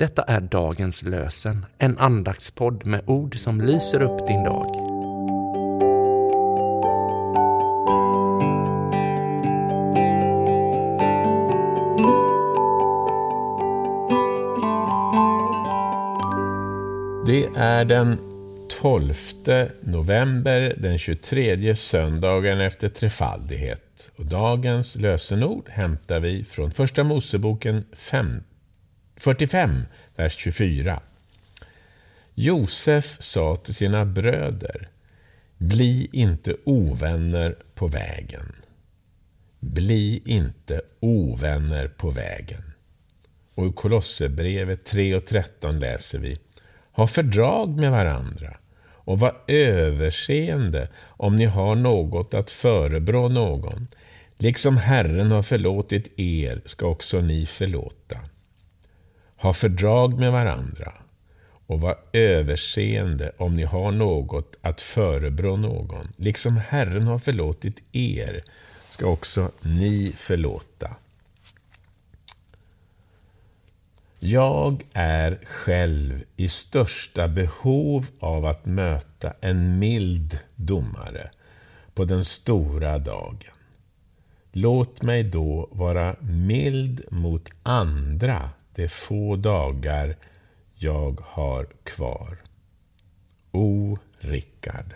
Detta är dagens lösen, en andaktspodd med ord som lyser upp din dag. Det är den 12 november, den 23 söndagen efter trefaldighet. Och dagens lösenord hämtar vi från Första Moseboken 15 45, vers 24. Josef sa till sina bröder, bli inte ovänner på vägen. Bli inte ovänner på vägen. Och i Kolosserbrevet 3 och 13 läser vi, ha fördrag med varandra och var överseende om ni har något att förebrå någon. Liksom Herren har förlåtit er ska också ni förlåta. Ha fördrag med varandra och var överseende om ni har något att förebrå någon. Liksom Herren har förlåtit er ska också ni förlåta. Jag är själv i största behov av att möta en mild domare på den stora dagen. Låt mig då vara mild mot andra de få dagar jag har kvar. O. Rickard.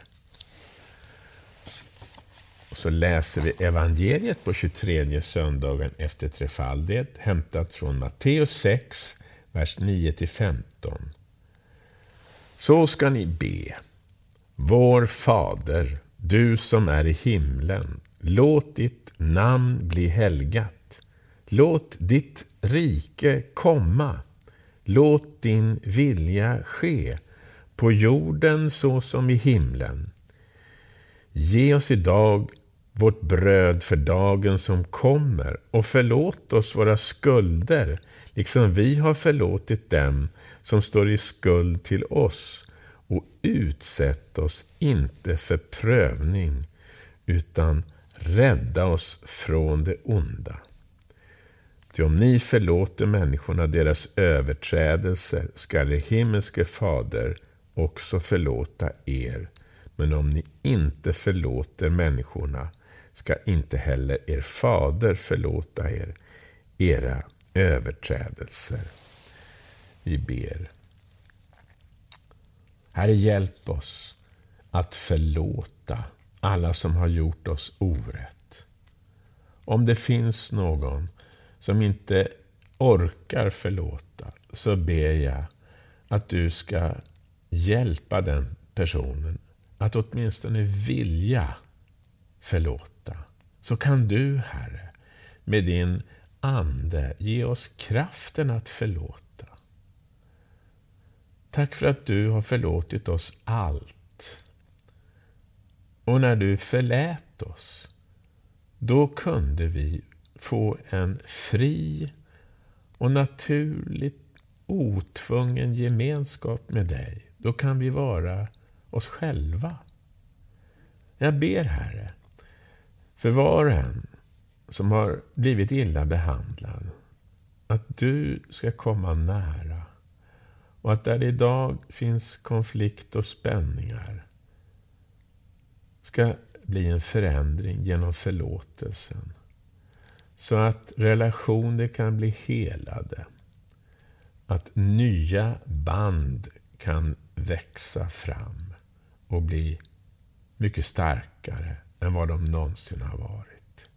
Så läser vi evangeliet på 23 söndagen efter trefaldighet, hämtat från Matteus 6, vers 9-15. Så ska ni be. Vår Fader, du som är i himlen. Låt ditt namn bli helgat. Låt ditt rike komma. Låt din vilja ske, på jorden så som i himlen. Ge oss idag vårt bröd för dagen som kommer och förlåt oss våra skulder, liksom vi har förlåtit dem som står i skuld till oss. Och utsätt oss inte för prövning, utan rädda oss från det onda. Ty om ni förlåter människorna deras överträdelser skall er himmelske fader också förlåta er. Men om ni inte förlåter människorna ska inte heller er fader förlåta er era överträdelser. Vi ber. Herre, hjälp oss att förlåta alla som har gjort oss orätt. Om det finns någon som inte orkar förlåta, så ber jag att du ska hjälpa den personen att åtminstone vilja förlåta. Så kan du, Herre, med din Ande ge oss kraften att förlåta. Tack för att du har förlåtit oss allt. Och när du förlät oss, då kunde vi få en fri och naturligt otvungen gemenskap med dig. Då kan vi vara oss själva. Jag ber, Herre, för var och en som har blivit illa behandlad, att du ska komma nära. Och att där det idag finns konflikt och spänningar, ska bli en förändring genom förlåtelsen. Så att relationer kan bli helade. Att nya band kan växa fram och bli mycket starkare än vad de någonsin har varit.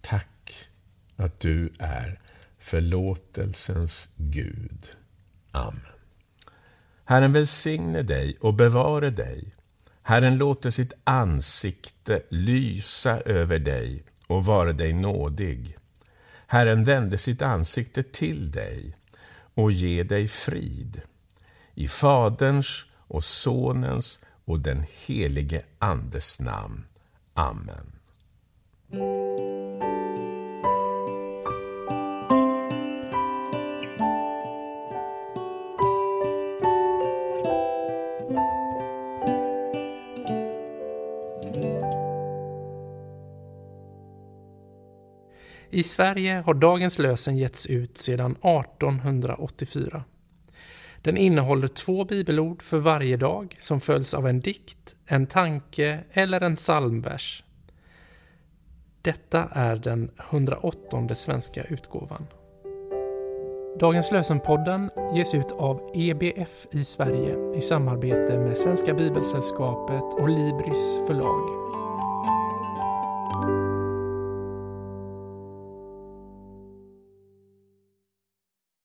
Tack att du är förlåtelsens Gud. Amen. Herren välsigne dig och bevare dig. Herren låter sitt ansikte lysa över dig och vare dig nådig. Herren vände sitt ansikte till dig och ge dig frid. I Faderns och Sonens och den helige Andes namn. Amen. I Sverige har Dagens lösen getts ut sedan 1884. Den innehåller två bibelord för varje dag som följs av en dikt, en tanke eller en psalmvers. Detta är den 108 svenska utgåvan. Dagens lösenpodden ges ut av EBF i Sverige i samarbete med Svenska Bibelsällskapet och Libris förlag.